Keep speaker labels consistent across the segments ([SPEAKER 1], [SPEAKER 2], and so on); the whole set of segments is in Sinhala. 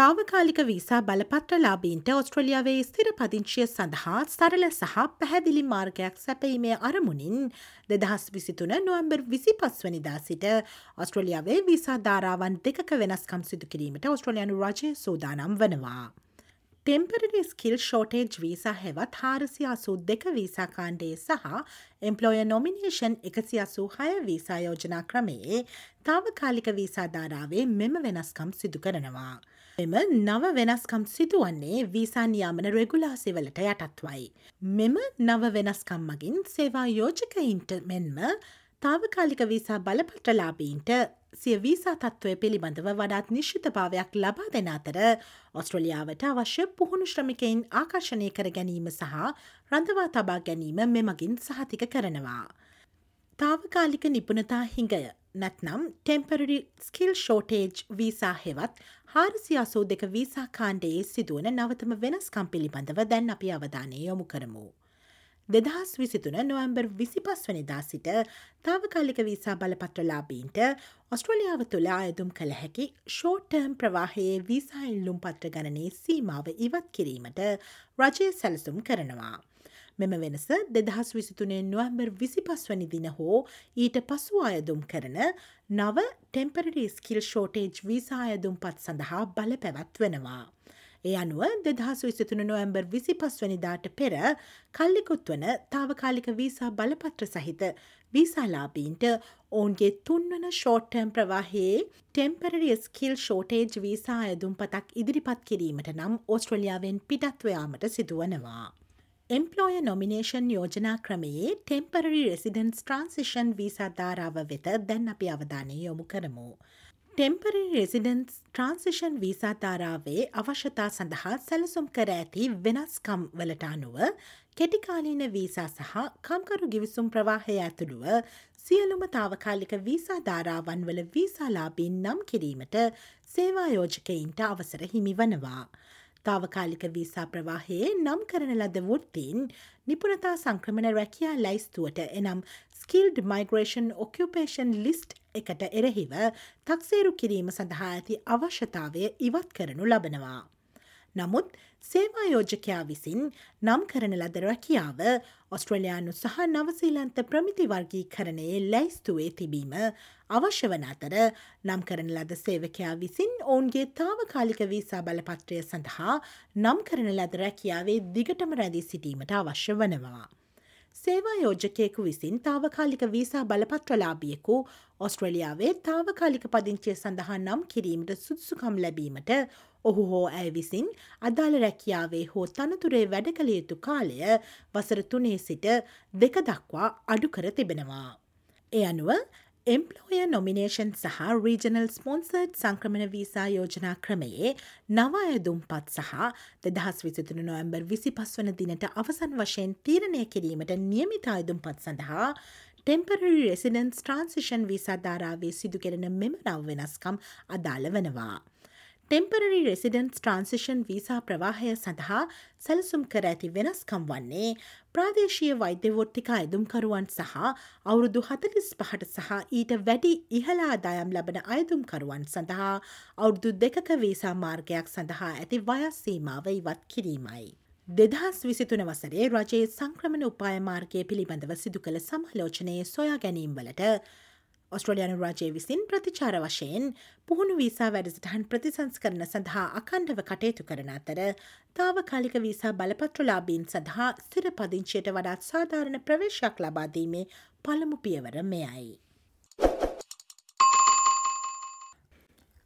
[SPEAKER 1] තාවකාලික වීසා බලපත්‍රලාබීන්ට ඔස්ට්‍රලියාවේ ස්තිර පදිංචිය සඳහා සරල සහ පැහැදිලි මාර්ගයක් සැපීමේ අරමුණින් දෙදහස් විසිතුන නොවම්බර් විසි පස්වනිදා සිට ඔස්ට්‍රලියාවේ වීසා ධාරාවන් දෙක වෙනස්කම් සිදු කිරීමට ඔස්ට්‍රලයානු රජය සූදානම් වනවා. ටෙම්පරරි ස්කිල් ෂෝටේජ් වීසා හෙවත් හාරසි අසූ දෙක වීසාකාණ්ඩේ සහ එම්පලෝය නොමිනේෂන් එකසි අසූ හය වීසායෝජනා ක්‍රමයේ තාවකාලික වීසාධාරාවේ මෙම වෙනස්කම් සිදු කරනවා. එම නව වෙනස්කම් සිදුවන්නේ වීසානියාමන රෙගුලාසිවලට යටත්වයි. මෙම නව වෙනස්කම් මගින් සේවා යෝජකයින්ට මෙන්ම තාවකාලික වීසා බලපටලාබීන්ට සිය වීසා තත්ත්වය පිළිබඳව වඩාත් නිශ්ිතභාවයක් ලබා දෙන අතර ඔස්ට්‍රලියාවට අවශ්‍ය පුහුණු ශ්‍රමිකයින් ආකර්ශණය කර ගැනීම සහ රඳවා තබා ගැනීම මෙමගින් සහතික කරනවා. තාවකාලික නිපුණතා හිඟය නැත්නම් ටෙම්පරරි ස්කිල් ෂෝටේජ් වීසා හෙවත් හාරසි අසූ දෙක වීසා කාණ්ඩයේ සිදුවන නවතම වෙනස්කම් පිළිබඳව දැන් අපි අවධානය යොමු කරමු. දෙදහස් විසිතුන නොවම්බර් විසි පස් වනිදා සිට තාවකාලික වීසා බලපත්‍රලාබීන්ට ඔස්ට්‍රලියාව තුළ අයදුම් කළ හැකි ෂෝටර්ම් ප්‍රවාහයේ වීසා ඉල්ලුම් පත්‍ර ගණනේ සීමාව ඉවත් කිරීමට රජය සැලසුම් කරනවා. මෙම වෙනස දෙදහස් විසිතුනේ නොවම්බර් විසි පස්වනි දින හෝ ඊට පසු අයදුම් කරන නව ටෙම්පරරි ස්කිල් ෂෝටේජ් වීසා අයදුම් පත් සඳහා බල පැවැත්වෙනවා. ඒ අනුව දෙදහස් විසිතුන නොවම්බර් විසි පස්වනිදාට පෙර කල්ලිකුත් වන තාවකාලික වීසා බලපත්‍ර සහිත වීසාලාබීන්ට ඔවුන්ගේ තුන්වන ෂෝට්ටර්ම් ප්‍රවාහයේ ටෙම්පරරි ස්කිල් ෂෝටේජ් වීසා ඇදුම් පතක් ඉදිරිපත් කිරීමට නම් ඔස්ට්‍රලියාවෙන් පිටත්වයාමට සිදුවනවා. එම්පලෝය නොමිනේෂන් යෝජනා ක්‍රමයේ ටෙම්පරරි රෙසිඩන්ස් ට්‍රන්සිෂන් වීසා ධාරාව වෙත දැන් අපි අවධානය යොමු කරමු. ටෙම්පරි රෙසිඩන්ස් ට්‍රන්සිෂන් වීසා තාරාවේ අවශ්‍යතා සඳහා සැලසුම් කර ඇති වෙනස්කම් වලට අනුව කෙටිකාලීන වීසා සහ කම්කරු ගිවිසුම් ප්‍රවාහය ඇතුළුව සියලුම තාවකාලික වීසා ධාරාවන් වල වීසාලාබීන් නම් කිරීමට සේවායෝජකයින්ට අවසර හිමි වනවා. තාවකාලික වීසා ප්‍රවාහයේ නම් කරන ලද වෘත්තීන් නිපුණතා සංක්‍රමණ රැකයා ලයිස්තුවට එනම් ස්කිල්ඩ් මයිග්‍රේෂන් ඔක්කපේෂන් ලිස්ට් එකට එරෙහිව තක්සේරු කිරීම සඳහා ඇති අවශ්‍යතාවය ඉවත් කරනු ලබනවා. නමුත් සේවායෝජකයා විසින් නම් කරන ලද රැකියාව ඔස්ට්‍රලයානු සහ නවසීලන්ත ප්‍රමිති වර්ගී කරණයේ ලැයිස්තුවේ තිබීම අවශ්‍ය වන අතර නම් කරන ලද සේවකයා විසින් ඔවුන්ගේ තාවකාලික වීසා බලපත්‍රය සඳහා නම් කරන ලද රැකියාවේ දිගටම රැදී සිටීමට අවශ්‍ය වනවා. සේවා යෝජකයෙකු විසින් තාවකාලික වීසා බලපත්‍රලාබියෙකු ඔස්ට්‍රලියාවේ තාවකාලික පදිංචිය සඳහා නම් කිරීමට සුදුසුකම් ලැබීමට ඔහු හෝ ඇය විසින් අදාළ රැකියාවේ හෝ තනතුරේ වැඩ කළ යුතු කාලය වසර තුනේ සිට දෙක දක්වා අඩු කර තිබෙනවා. එ අනුව එම්පලෝය නොමිනේෂන් සහ රීජනල් ස්පොන්සර්ඩ් සංක්‍රමණ වීසා යෝජනා ක්‍රමයේ නවාය දුම්පත් සහ දෙදහස් විසිතුන නොවම්බර් විසි පස්වන දිනට අවසන් වශයෙන් තීරණය කිරීමට නියමිත අයදුම්පත් සඳහා ටෙම්පරරි රෙසිඩන්ස් ට්‍රන්සිෂන් වීසා ධාරාවේ සිදු කෙරෙන මෙම නව වෙනස්කම් අදාළ වනවා. ටෙම්පරරි රෙසිඩන්ස් ට්‍රන්සිෂන් වීසා ප්‍රවාහය සඳහා සැලසුම් කර ඇති වෙනස්කම් වන්නේ ප්‍රාදේශීය වෛද්‍යවෘත්තික අයදුම්කරුවන් සහ අවුරුදු හතලිස් පහට සහ ඊට වැඩි ඉහලා අදායම් ලබන අයදුම්කරුවන් සඳහා අවුරුදු දෙකක වීසා මාර්ගයක් සඳහා ඇති වයස්සීමාව ඉවත් කිරීමයි. දෙදහස් විසිතුන වසරේ රජයේ සංක්‍රමණ උපාය මාර්ගය පිළිබඳව සිදු කළ සමලෝචනයේ සොයා ගැනීම්වලට ඔස්ට්‍රලයානු රජය විසින් ප්‍රතිචාර වශයෙන් පුහුණු වීසා වැඩසටහන් ප්‍රතිසංස් කරන සඳහා අකණ්ඩව කටයුතු කරන අතර තාවකාලික වීසා බලපත්‍රලාබීන් සඳහා ස්තිර පදිංචයට වඩාත් සාධාරණ ප්‍රවේශයක් ලබාදීමේ පළමු පියවර මෙයයි.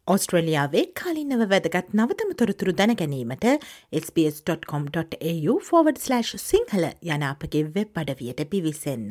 [SPEAKER 1] ඔස්ට්‍රලියාවේ කාලින්නව වැදගත් නවතම තොරතුරු දැනගැනීමට SBS.com.au ෆෝවඩ්/ සිංහල යනාපගේ වෙබ් අඩවියට පිවිසන්න.